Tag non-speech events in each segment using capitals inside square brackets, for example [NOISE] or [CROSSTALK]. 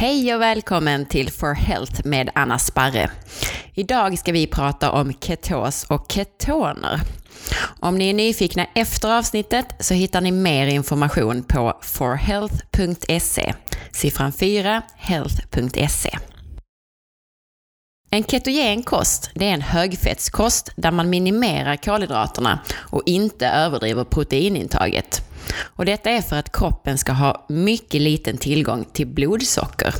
Hej och välkommen till For Health med Anna Sparre. Idag ska vi prata om ketos och ketoner. Om ni är nyfikna efter avsnittet så hittar ni mer information på forhealth.se. Siffran 4, health.se. En ketogen kost, det är en högfettskost där man minimerar kolhydraterna och inte överdriver proteinintaget. Och detta är för att kroppen ska ha mycket liten tillgång till blodsocker.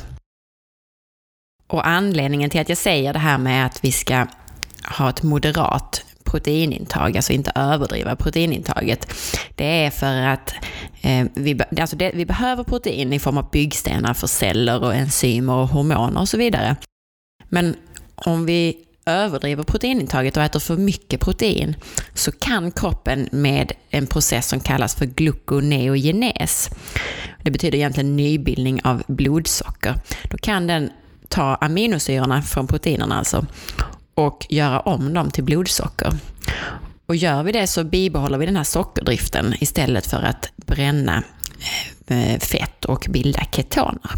Och anledningen till att jag säger det här med att vi ska ha ett moderat proteinintag, alltså inte överdriva proteinintaget, det är för att eh, vi, alltså det, vi behöver protein i form av byggstenar för celler och enzymer och hormoner och så vidare. Men om vi överdriver proteinintaget och äter för mycket protein så kan kroppen med en process som kallas för gluconeogenes, det betyder egentligen nybildning av blodsocker, då kan den ta aminosyrorna från proteinerna alltså och göra om dem till blodsocker. Och gör vi det så bibehåller vi den här sockerdriften istället för att bränna eh, fett och bilda ketoner.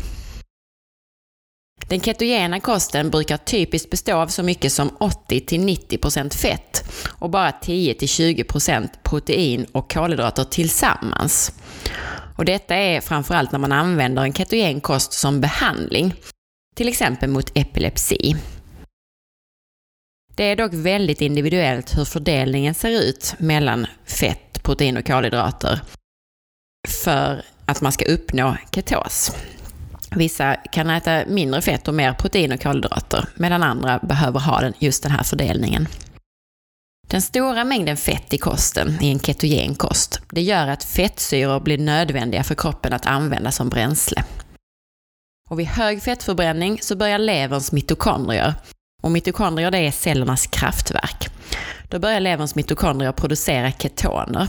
Den ketogena kosten brukar typiskt bestå av så mycket som 80-90% fett och bara 10-20% protein och kolhydrater tillsammans. Och detta är framförallt när man använder en ketogen kost som behandling, till exempel mot epilepsi. Det är dock väldigt individuellt hur fördelningen ser ut mellan fett, protein och kolhydrater för att man ska uppnå ketos. Vissa kan äta mindre fett och mer protein och kolhydrater, medan andra behöver ha den, just den här fördelningen. Den stora mängden fett i kosten, i en ketogen kost, det gör att fettsyror blir nödvändiga för kroppen att använda som bränsle. Och vid hög fettförbränning så börjar leverns mitokondrier, och mitokondrier det är cellernas kraftverk. Då börjar leverns mitokondrier producera ketoner.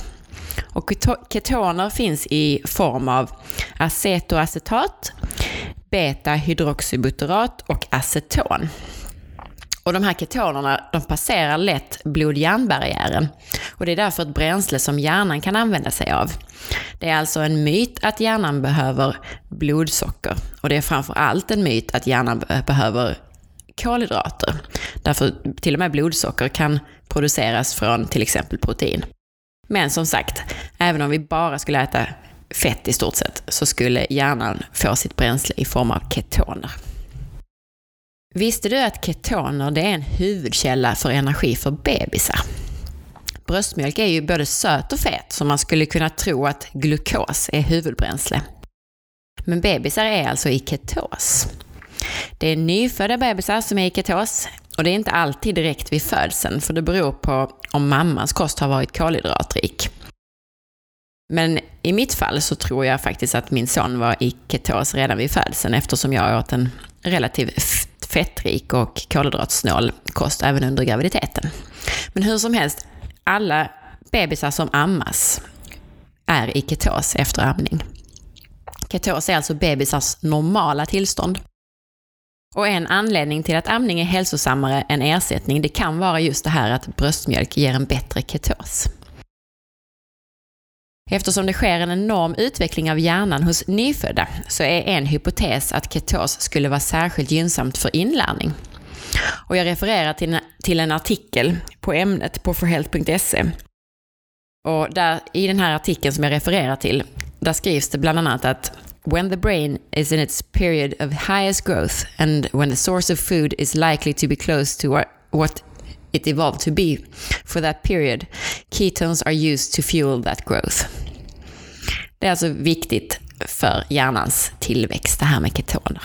Och ketoner finns i form av acetoacetat, beta-hydroxybutyrat och aceton. Och de här ketonerna de passerar lätt blod-hjärnbarriären. Och det är därför ett bränsle som hjärnan kan använda sig av. Det är alltså en myt att hjärnan behöver blodsocker. Och det är framför allt en myt att hjärnan behöver kolhydrater. Därför till och med blodsocker kan produceras från till exempel protein. Men som sagt, även om vi bara skulle äta fett i stort sett, så skulle hjärnan få sitt bränsle i form av ketoner. Visste du att ketoner det är en huvudkälla för energi för bebisar? Bröstmjölk är ju både söt och fet, så man skulle kunna tro att glukos är huvudbränsle. Men bebisar är alltså i ketos. Det är nyfödda bebisar som är i ketos och det är inte alltid direkt vid födseln, för det beror på om mammans kost har varit kolhydratrik. Men i mitt fall så tror jag faktiskt att min son var i ketos redan vid födseln eftersom jag åt en relativt fettrik och kolhydratsnål kost även under graviditeten. Men hur som helst, alla bebisar som ammas är i ketos efter amning. Ketos är alltså bebisars normala tillstånd. Och en anledning till att amning är hälsosammare än ersättning, det kan vara just det här att bröstmjölk ger en bättre ketos. Eftersom det sker en enorm utveckling av hjärnan hos nyfödda så är en hypotes att ketos skulle vara särskilt gynnsamt för inlärning. Och jag refererar till en, till en artikel på ämnet på forhealth.se. Och där, i den här artikeln som jag refererar till, där skrivs det bland annat att When the brain is in its period of highest growth and when the source of food is likely to be close to what it evolved to be for that period, ketones are used to fuel that growth. Det är alltså viktigt för hjärnans tillväxt, det här med ketoner.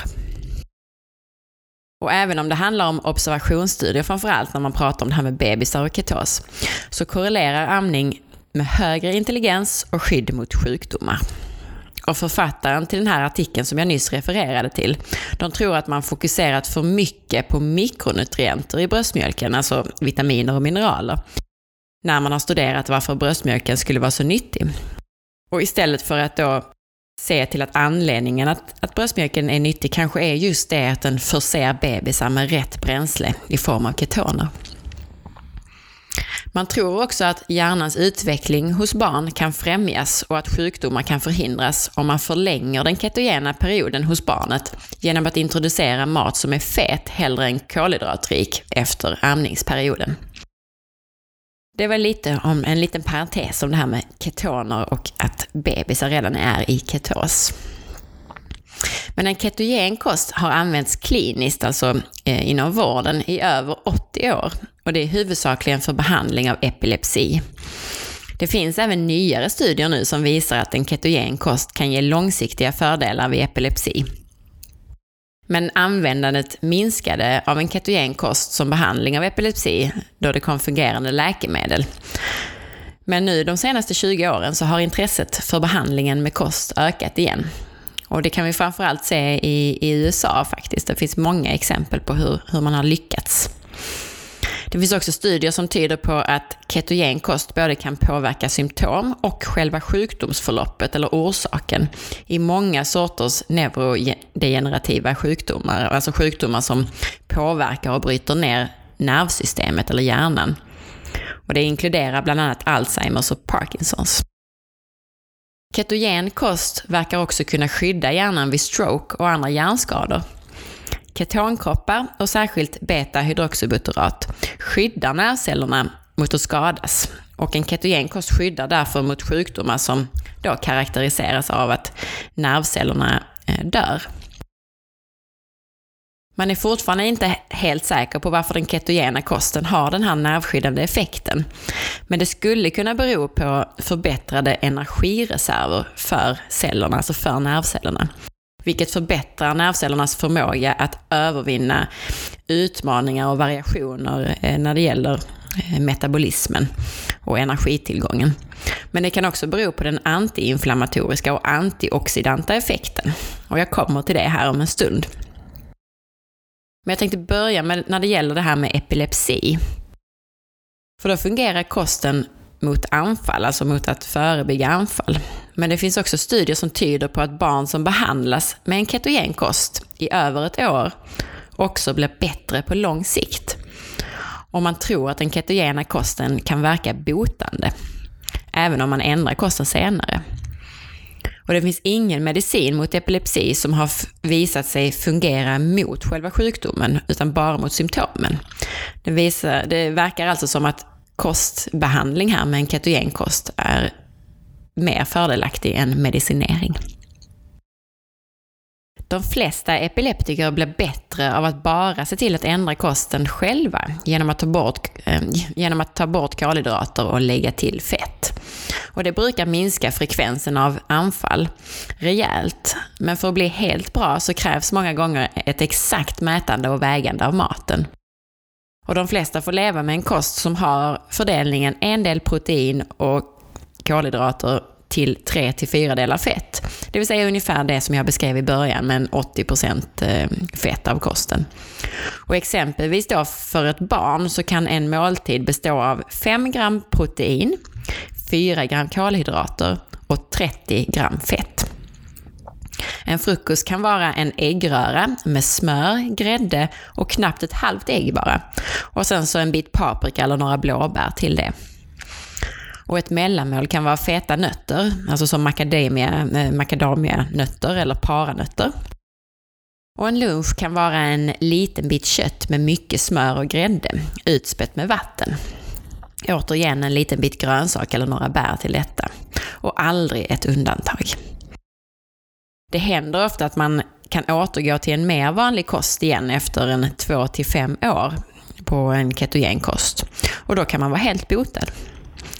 Och även om det handlar om observationsstudier, framförallt när man pratar om det här med bebisar och ketos, så korrelerar amning med högre intelligens och skydd mot sjukdomar. Och författaren till den här artikeln som jag nyss refererade till, de tror att man fokuserat för mycket på mikronutrienter i bröstmjölken, alltså vitaminer och mineraler, när man har studerat varför bröstmjölken skulle vara så nyttig. Och istället för att då se till att anledningen att, att bröstmjölken är nyttig kanske är just det att den förser bebisar med rätt bränsle i form av ketoner. Man tror också att hjärnans utveckling hos barn kan främjas och att sjukdomar kan förhindras om man förlänger den ketogena perioden hos barnet genom att introducera mat som är fet hellre än kolhydratrik efter amningsperioden. Det var lite om en liten parentes om det här med ketoner och att bebisar redan är i ketos. Men en ketogen kost har använts kliniskt, alltså eh, inom vården, i över 80 år. Och det är huvudsakligen för behandling av epilepsi. Det finns även nyare studier nu som visar att en ketogen kost kan ge långsiktiga fördelar vid epilepsi. Men användandet minskade av en ketogen kost som behandling av epilepsi då det kom fungerande läkemedel. Men nu de senaste 20 åren så har intresset för behandlingen med kost ökat igen. Och det kan vi framförallt se i, i USA faktiskt. Det finns många exempel på hur, hur man har lyckats. Det finns också studier som tyder på att ketogen kost både kan påverka symptom och själva sjukdomsförloppet eller orsaken i många sorters neurodegenerativa sjukdomar, alltså sjukdomar som påverkar och bryter ner nervsystemet eller hjärnan. Och det inkluderar bland annat Alzheimers och Parkinsons. Ketogen kost verkar också kunna skydda hjärnan vid stroke och andra hjärnskador. Ketonkroppar och särskilt beta-hydroxybutyrat skyddar nervcellerna mot att skadas. Och en ketogen kost skyddar därför mot sjukdomar som då karaktäriseras av att nervcellerna eh, dör. Man är fortfarande inte helt säker på varför den ketogena kosten har den här nervskyddande effekten. Men det skulle kunna bero på förbättrade energireserver för cellerna, alltså för nervcellerna. Vilket förbättrar nervcellernas förmåga att övervinna utmaningar och variationer eh, när det gäller eh, metabolismen och energitillgången. Men det kan också bero på den antiinflammatoriska och antioxidanta effekten. Och jag kommer till det här om en stund. Men jag tänkte börja med när det gäller det här med epilepsi. För då fungerar kosten mot anfall, alltså mot att förebygga anfall. Men det finns också studier som tyder på att barn som behandlas med en ketogen kost i över ett år också blir bättre på lång sikt. Och man tror att den ketogena kosten kan verka botande, även om man ändrar kosten senare. Och det finns ingen medicin mot epilepsi som har visat sig fungera mot själva sjukdomen, utan bara mot symptomen. Det, visar, det verkar alltså som att kostbehandling här med en ketogenkost är mer fördelaktig än medicinering. De flesta epileptiker blir bättre av att bara se till att ändra kosten själva genom att ta bort, eh, genom att ta bort kolhydrater och lägga till fett. Och det brukar minska frekvensen av anfall rejält. Men för att bli helt bra så krävs många gånger ett exakt mätande och vägande av maten. Och de flesta får leva med en kost som har fördelningen en del protein och kolhydrater till 3 till 4 delar fett. Det vill säga ungefär det som jag beskrev i början med 80% eh, fett av kosten. Och exempelvis då för ett barn så kan en måltid bestå av 5 gram protein, 4 gram kolhydrater och 30 gram fett. En frukost kan vara en äggröra med smör, grädde och knappt ett halvt ägg bara. Och sen så en bit paprika eller några blåbär till det. Och ett mellanmål kan vara feta nötter, alltså som macadamia, eh, macadamianötter eller paranötter. Och en lunch kan vara en liten bit kött med mycket smör och grädde, utspätt med vatten. Återigen en liten bit grönsak eller några bär till detta. Och aldrig ett undantag. Det händer ofta att man kan återgå till en mer vanlig kost igen efter en två till fem år på en ketogenkost. Och då kan man vara helt botad.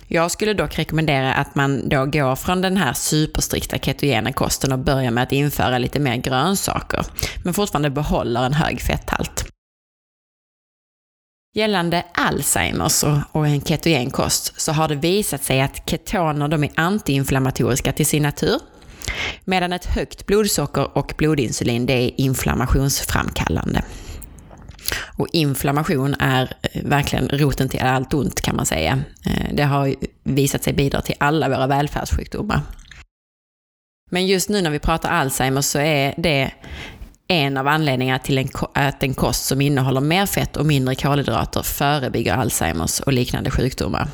Jag skulle dock rekommendera att man då går från den här superstrikta ketogena kosten och börjar med att införa lite mer grönsaker, men fortfarande behåller en hög fetthalt. Gällande Alzheimers och en ketogen kost så har det visat sig att ketoner de är antiinflammatoriska till sin natur, medan ett högt blodsocker och blodinsulin det är inflammationsframkallande. Och inflammation är eh, verkligen roten till allt ont kan man säga. Eh, det har visat sig bidra till alla våra välfärdssjukdomar. Men just nu när vi pratar Alzheimer så är det en av anledningarna till en, att en kost som innehåller mer fett och mindre kolhydrater förebygger Alzheimers och liknande sjukdomar.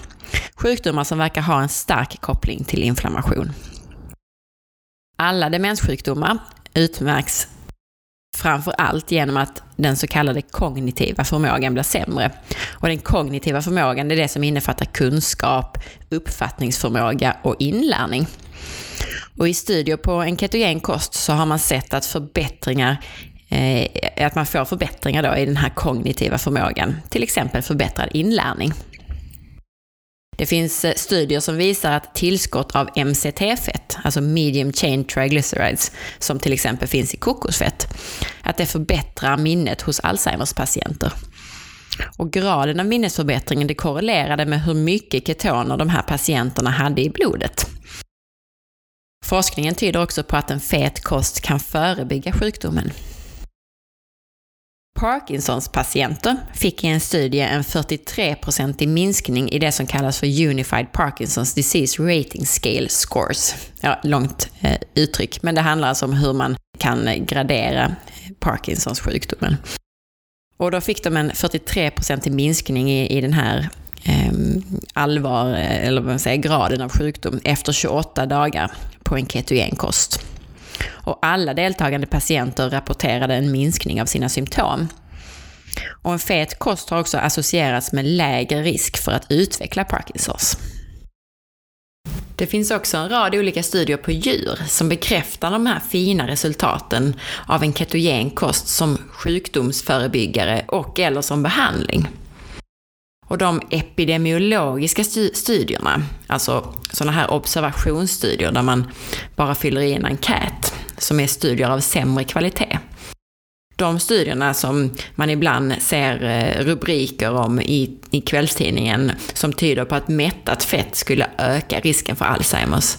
Sjukdomar som verkar ha en stark koppling till inflammation. Alla demenssjukdomar utmärks framför allt genom att den så kallade kognitiva förmågan blir sämre. Och den kognitiva förmågan är det som innefattar kunskap, uppfattningsförmåga och inlärning. Och i studier på en ketogen kost så har man sett att förbättringar eh, att man får förbättringar då i den här kognitiva förmågan, till exempel förbättrad inlärning. Det finns eh, studier som visar att tillskott av MCT-fett, alltså medium chain triglycerides, som till exempel finns i kokosfett, att det förbättrar minnet hos Alzheimers patienter. Och graden av minnesförbättringen det korrelerade med hur mycket ketoner de här patienterna hade i blodet. Forskningen tyder också på att en fet kost kan förebygga sjukdomen. Parkinsons patienter fick i en studie en 43-procentig minskning i det som kallas för Unified Parkinsons Disease Rating Scale Scores. Ja, långt eh, uttryck, men det handlar alltså om hur man kan gradera Parkinsons sjukdomen. Och då fick de en 43-procentig minskning i, i den här ehm, eh, allvar, eller vad man säger, graden av sjukdom efter 28 dagar på en ketogenkost och alla deltagande patienter rapporterade en minskning av sina symptom. Och en fet kost har också associerats med lägre risk för att utveckla Parkinsons. Det finns också en rad olika studier på djur som bekräftar de här fina resultaten av en ketogen kost som sjukdomsförebyggare och eller som behandling. Och de epidemiologiska studierna, alltså sådana här observationsstudier där man bara fyller i en enkät, som är studier av sämre kvalitet. De studierna som man ibland ser eh, rubriker om i, i kvällstidningen som tyder på att mättat fett skulle öka risken för Alzheimers.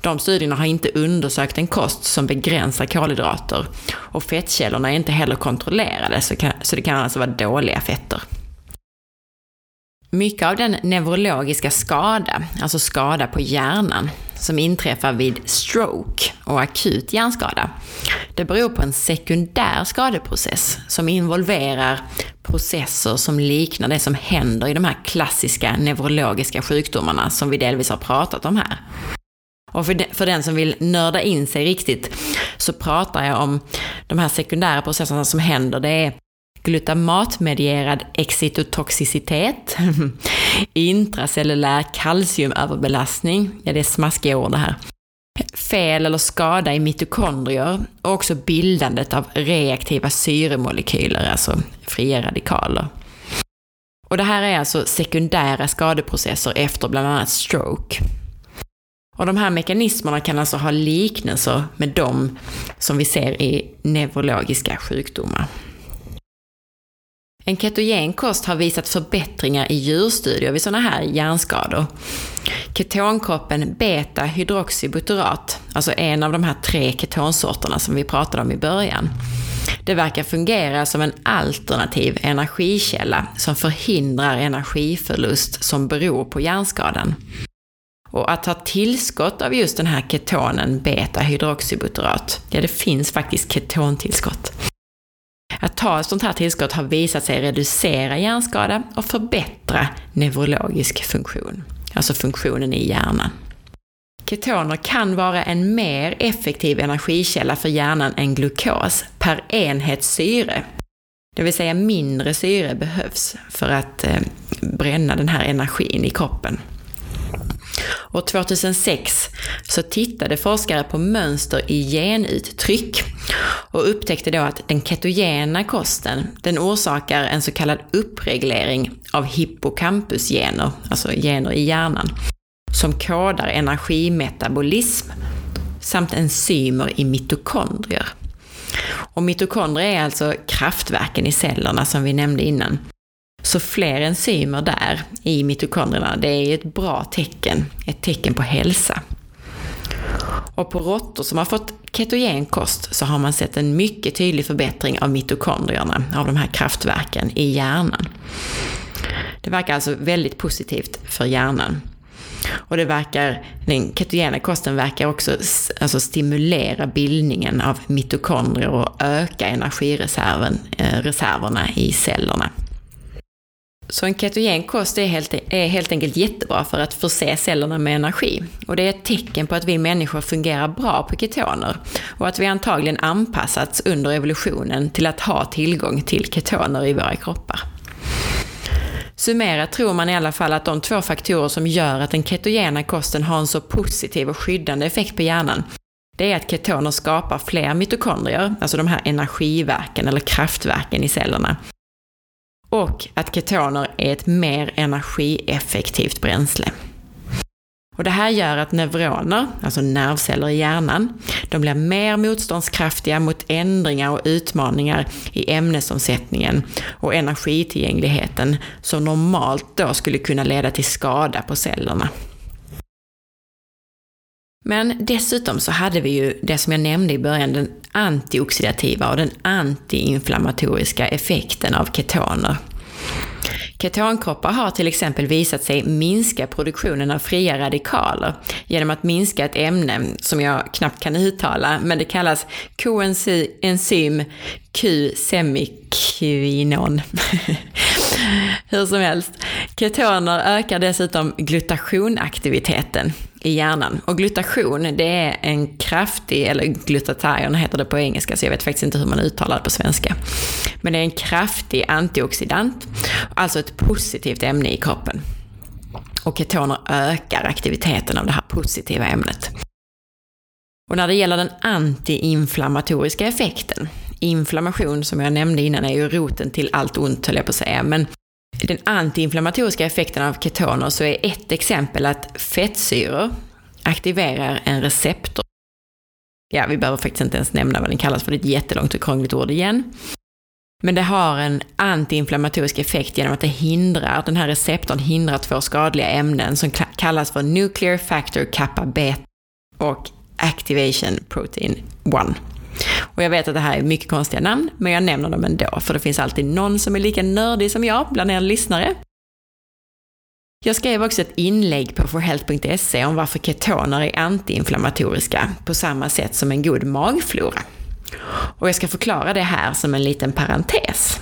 De studierna har inte undersökt en kost som begränsar kolhydrater och fettkällorna är inte heller kontrollerade så, kan, så det kan alltså vara dåliga fetter. Mycket av den neurologiska skada, alltså skada på hjärnan, som inträffar vid stroke och akut hjärnskada, det beror på en sekundär skadeprocess som involverar processer som liknar det som händer i de här klassiska neurologiska sjukdomarna som vi delvis har pratat om här. Och för, de, för den som vill nörda in sig riktigt så pratar jag om de här sekundära processerna som händer. Det är glutamatmedierad excitotoxicitet, [LAUGHS] intracellulär kalciumöverbelastning, ja det är smaskiga ord det här, fel eller skada i mitokondrier och också bildandet av reaktiva syremolekyler, alltså fria radikaler. Och det här är alltså sekundära skadeprocesser efter bland annat stroke. Och de här mekanismerna kan alltså ha liknelser med de som vi ser i neurologiska sjukdomar. En ketogen kost har visat förbättringar i djurstudier vid sådana här hjärnskador. Ketonkroppen beta-hydroxybutyrat, alltså en av de här tre ketonsorterna som vi pratade om i början, det verkar fungera som en alternativ energikälla som förhindrar energiförlust som beror på hjärnskadan. Och att ha tillskott av just den här ketonen beta-hydroxybutyrat, ja det finns faktiskt ketontillskott. Att ta ett sånt här tillskott har visat sig reducera hjärnskada och förbättra neurologisk funktion, alltså funktionen i hjärnan. Ketoner kan vara en mer effektiv energikälla för hjärnan än glukos per enhet syre. Det vill säga mindre syre behövs för att eh, bränna den här energin i kroppen. År 2006 så tittade forskare på mönster i genuttryck och upptäckte då att den ketogena kosten, den orsakar en så kallad uppreglering av hippocampusgener, alltså gener i hjärnan, som kodar energimetabolism samt enzymer i mitokondrier. Och mitokondrier är alltså kraftverken i cellerna som vi nämnde innan. Så fler enzymer där i mitokondrierna, det är ett bra tecken, ett tecken på hälsa. Och på råttor som har fått ketogen kost så har man sett en mycket tydlig förbättring av mitokondrierna, av de här kraftverken i hjärnan. Det verkar alltså väldigt positivt för hjärnan. Och det verkar, den ketogena kosten verkar också alltså stimulera bildningen av mitokondrier och öka energireserverna eh, i cellerna. Så en ketogen kost är helt, är helt enkelt jättebra för att förse cellerna med energi. Och det är ett tecken på att vi människor fungerar bra på ketoner och att vi antagligen anpassats under evolutionen till att ha tillgång till ketoner i våra kroppar. Summerat tror man i alla fall att de två faktorer som gör att den ketogena kosten har en så positiv och skyddande effekt på hjärnan, det är att ketoner skapar fler mitokondrier, alltså de här energiverken eller kraftverken i cellerna, och att ketoner är ett mer energieffektivt bränsle. Och det här gör att neuroner, alltså nervceller i hjärnan, de blir mer motståndskraftiga mot ändringar och utmaningar i ämnesomsättningen och energitillgängligheten som normalt då skulle kunna leda till skada på cellerna. Men dessutom så hade vi ju det som jag nämnde i början, den antioxidativa och den antiinflammatoriska effekten av ketoner. Ketonkroppar har till exempel visat sig minska produktionen av fria radikaler genom att minska ett ämne som jag knappt kan uttala, men det kallas koenzym Q-semiquinon. [LAUGHS] Hur som helst, ketoner ökar dessutom glutationaktiviteten i hjärnan. Och glutation, det är en kraftig, eller glutathion heter det på engelska, så jag vet faktiskt inte hur man uttalar det på svenska. Men det är en kraftig antioxidant, alltså ett positivt ämne i kroppen. Och ketoner ökar aktiviteten av det här positiva ämnet. Och när det gäller den antiinflammatoriska effekten, inflammation som jag nämnde innan är ju roten till allt ont höll jag på att säga, men den antiinflammatoriska effekten av ketoner så är ett exempel att fettsyror aktiverar en receptor. Ja, vi behöver faktiskt inte ens nämna vad den kallas för det är ett jättelångt och krångligt ord igen. Men det har en antiinflammatorisk effekt genom att det hindrar, den här receptorn hindrar två skadliga ämnen som kallas för Nuclear Factor Kappa Beta och Activation Protein 1. Och jag vet att det här är mycket konstiga namn, men jag nämner dem ändå, för det finns alltid någon som är lika nördig som jag bland er lyssnare. Jag skrev också ett inlägg på forhealth.se om varför ketoner är antiinflammatoriska på samma sätt som en god magflora. Och jag ska förklara det här som en liten parentes.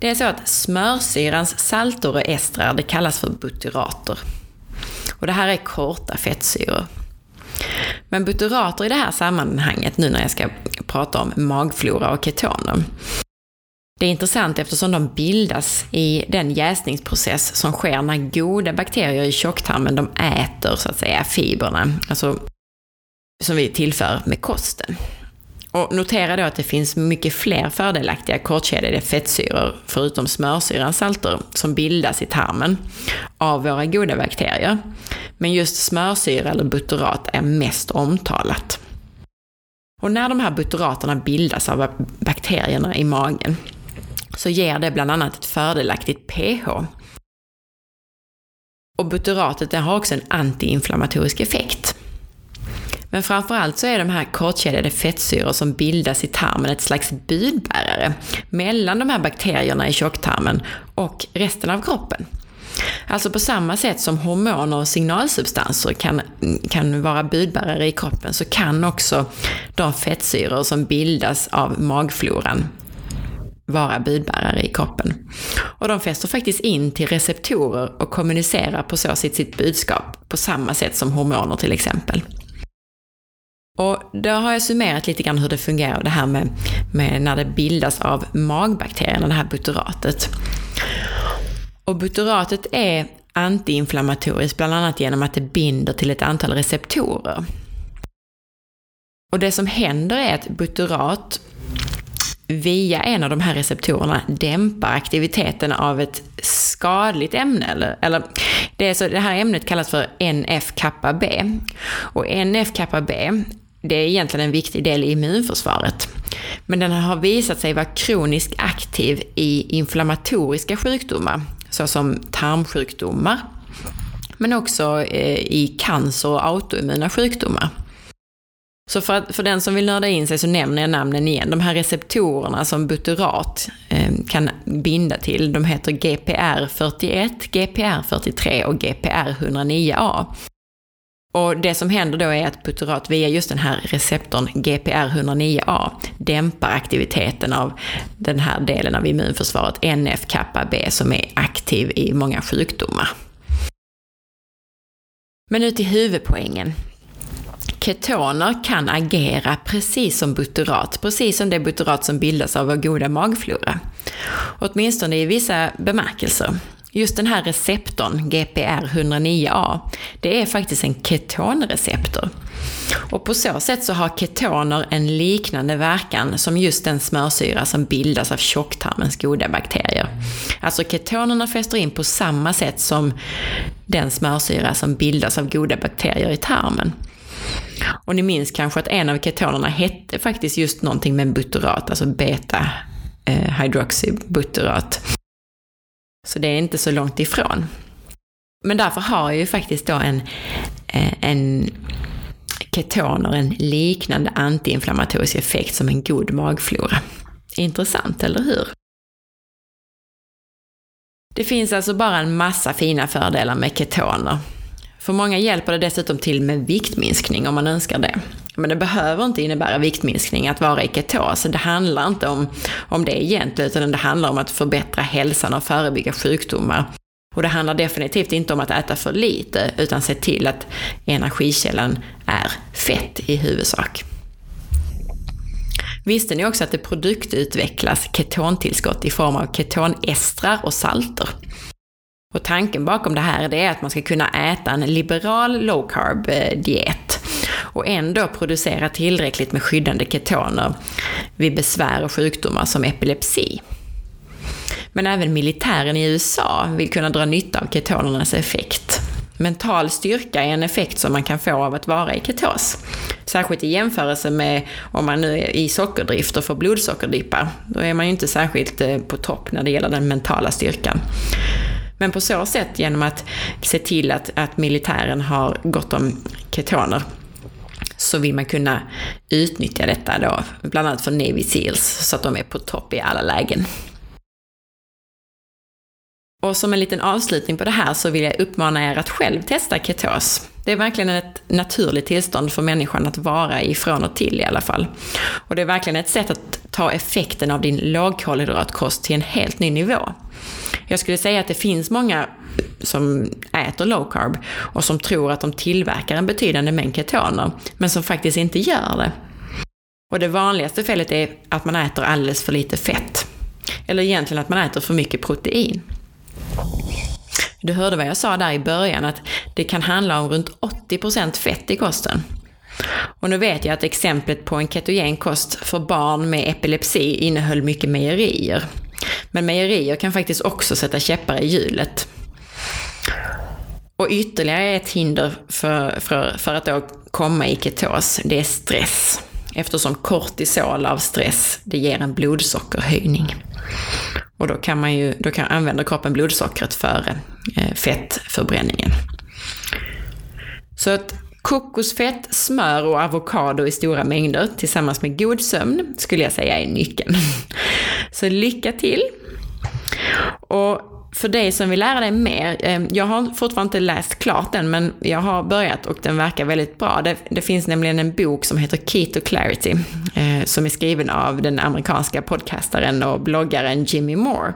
Det är så att smörsyrans salter och estrar, det kallas för butyrater. Och det här är korta fettsyror. Men butyrater i det här sammanhanget, nu när jag ska prata om magflora och ketoner, det är intressant eftersom de bildas i den jäsningsprocess som sker när goda bakterier i tjocktarmen de äter så att säga fibrerna, alltså som vi tillför med kosten. Och notera då att det finns mycket fler fördelaktiga kortkedjade fettsyror, förutom smörsyrans salter, som bildas i tarmen av våra goda bakterier. Men just smörsyra eller butyrat är mest omtalat. Och när de här butyraterna bildas av bakterierna i magen så ger det bland annat ett fördelaktigt pH. Och butyratet har också en antiinflammatorisk effekt. Men framförallt så är de här kortkedjade fettsyror som bildas i tarmen ett slags budbärare mellan de här bakterierna i tjocktarmen och resten av kroppen. Alltså på samma sätt som hormoner och signalsubstanser kan, kan vara budbärare i kroppen så kan också de fettsyror som bildas av magfloran vara budbärare i kroppen. Och de fäster faktiskt in till receptorer och kommunicerar på så sätt sitt budskap på samma sätt som hormoner till exempel. Och då har jag summerat lite grann hur det fungerar, det här med, med när det bildas av magbakterierna, det här butyratet. Och butyratet är antiinflammatoriskt bland annat genom att det binder till ett antal receptorer. Och det som händer är att butyrat via en av de här receptorerna dämpar aktiviteten av ett skadligt ämne. Eller, eller det, är så, det här ämnet kallas för NF-kappa-B. Och NF-kappa-B det är egentligen en viktig del i immunförsvaret. Men den har visat sig vara kroniskt aktiv i inflammatoriska sjukdomar, såsom tarmsjukdomar, men också eh, i cancer och autoimmuna sjukdomar. Så för, att, för den som vill nörda in sig så nämner jag namnen igen. De här receptorerna som butyrat eh, kan binda till, de heter GPR41, GPR43 och GPR109A. Och det som händer då är att butyrat via just den här receptorn GPR109A dämpar aktiviteten av den här delen av immunförsvaret, NF-kappa-B, som är aktiv i många sjukdomar. Men nu till huvudpoängen. Ketoner kan agera precis som butyrat, precis som det butyrat som bildas av vår goda magflora. Åtminstone i vissa bemärkelser. Just den här receptorn, GPR109A, det är faktiskt en ketonreceptor. Och på så sätt så har ketoner en liknande verkan som just den smörsyra som bildas av tjocktarmens goda bakterier. Alltså ketonerna fäster in på samma sätt som den smörsyra som bildas av goda bakterier i tarmen. Och ni minns kanske att en av ketonerna hette faktiskt just någonting med butyrat, alltså beta eh, hydroxybutyrat. Så det är inte så långt ifrån. Men därför har ju faktiskt då en, eh, en ketoner en liknande antiinflammatorisk effekt som en god magflora. Intressant, eller hur? Det finns alltså bara en massa fina fördelar med ketoner. För många hjälper det dessutom till med viktminskning om man önskar det. Men det behöver inte innebära viktminskning att vara i ketos. Det handlar inte om, om det egentligen, utan det handlar om att förbättra hälsan och förebygga sjukdomar. Och det handlar definitivt inte om att äta för lite, utan se till att energikällan är fett i huvudsak. Visste ni också att det produktutvecklas ketontillskott i form av ketonestrar och salter? Och tanken bakom det här är att man ska kunna äta en liberal low-carb-diet. Eh, och ändå producera tillräckligt med skyddande ketoner vid besvär och sjukdomar som epilepsi. Men även militären i USA vill kunna dra nytta av ketonernas effekt. Mental styrka är en effekt som man kan få av att vara i ketos. Särskilt i jämförelse med om man nu är i sockerdrift och får blodsockerdippar. Då är man ju inte särskilt eh, på topp när det gäller den mentala styrkan. Men på så sätt, genom att se till att, att militären har gott om ketoner, så vill man kunna utnyttja detta då, bland annat för Navy Seals, så att de är på topp i alla lägen. Och som en liten avslutning på det här så vill jag uppmana er att själv testa ketos. Det är verkligen ett naturligt tillstånd för människan att vara i från och till i alla fall. Och det är verkligen ett sätt att ta effekten av din lågkolhydratkost till en helt ny nivå. Jag skulle säga att det finns många som äter low carb och som tror att de tillverkar en betydande mängd ketoner, men som faktiskt inte gör det. Och det vanligaste felet är att man äter alldeles för lite fett. Eller egentligen att man äter för mycket protein. Du hörde vad jag sa där i början, att det kan handla om runt 80% fett i kosten. Och nu vet jag att exemplet på en ketogen kost för barn med epilepsi innehöll mycket mejerier. Men mejerier kan faktiskt också sätta käppar i hjulet. Och ytterligare ett hinder för, för, för att då komma i ketos, det är stress. Eftersom kortisol av stress, det ger en blodsockerhöjning. Och då kan man ju, då kan använda kroppen blodsockret före eh, fettförbränningen. Så att kokosfett, smör och avokado i stora mängder tillsammans med god sömn skulle jag säga är nyckeln. [LAUGHS] Så lycka till! Och för dig som vill lära dig mer, ehm, jag har fortfarande inte läst klart den, men jag har börjat och den verkar väldigt bra. Det, det finns nämligen en bok som heter Keto Clarity, eh, som är skriven av den amerikanska podcastaren och bloggaren Jimmy Moore.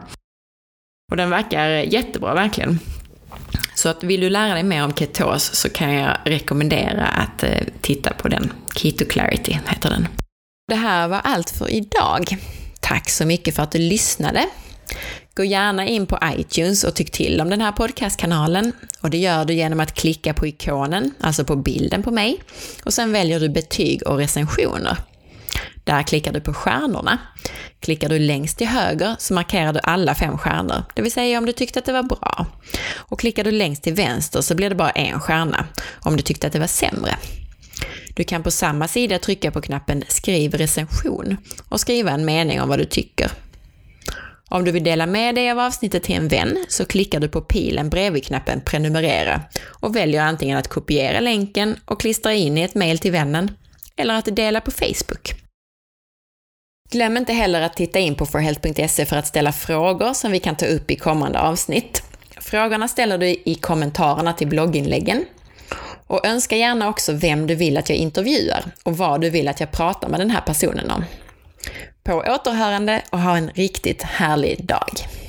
Och den verkar jättebra, verkligen. Så att vill du lära dig mer om ketos så kan jag rekommendera att eh, titta på den. Keto Clarity heter den. Det här var allt för idag. Tack så mycket för att du lyssnade. Gå gärna in på iTunes och tyck till om den här podcastkanalen. Och det gör du genom att klicka på ikonen, alltså på bilden på mig. Och sen väljer du betyg och recensioner. Där klickar du på stjärnorna. Klickar du längst till höger så markerar du alla fem stjärnor, det vill säga om du tyckte att det var bra. Och klickar du längst till vänster så blir det bara en stjärna, om du tyckte att det var sämre. Du kan på samma sida trycka på knappen Skriv recension och skriva en mening om vad du tycker. Om du vill dela med dig av avsnittet till en vän så klickar du på pilen bredvid knappen Prenumerera och väljer antingen att kopiera länken och klistra in i ett mejl till vännen eller att dela på Facebook. Glöm inte heller att titta in på forhealth.se för att ställa frågor som vi kan ta upp i kommande avsnitt. Frågorna ställer du i kommentarerna till blogginläggen. Och önska gärna också vem du vill att jag intervjuar och vad du vill att jag pratar med den här personen om. På återhörande och ha en riktigt härlig dag!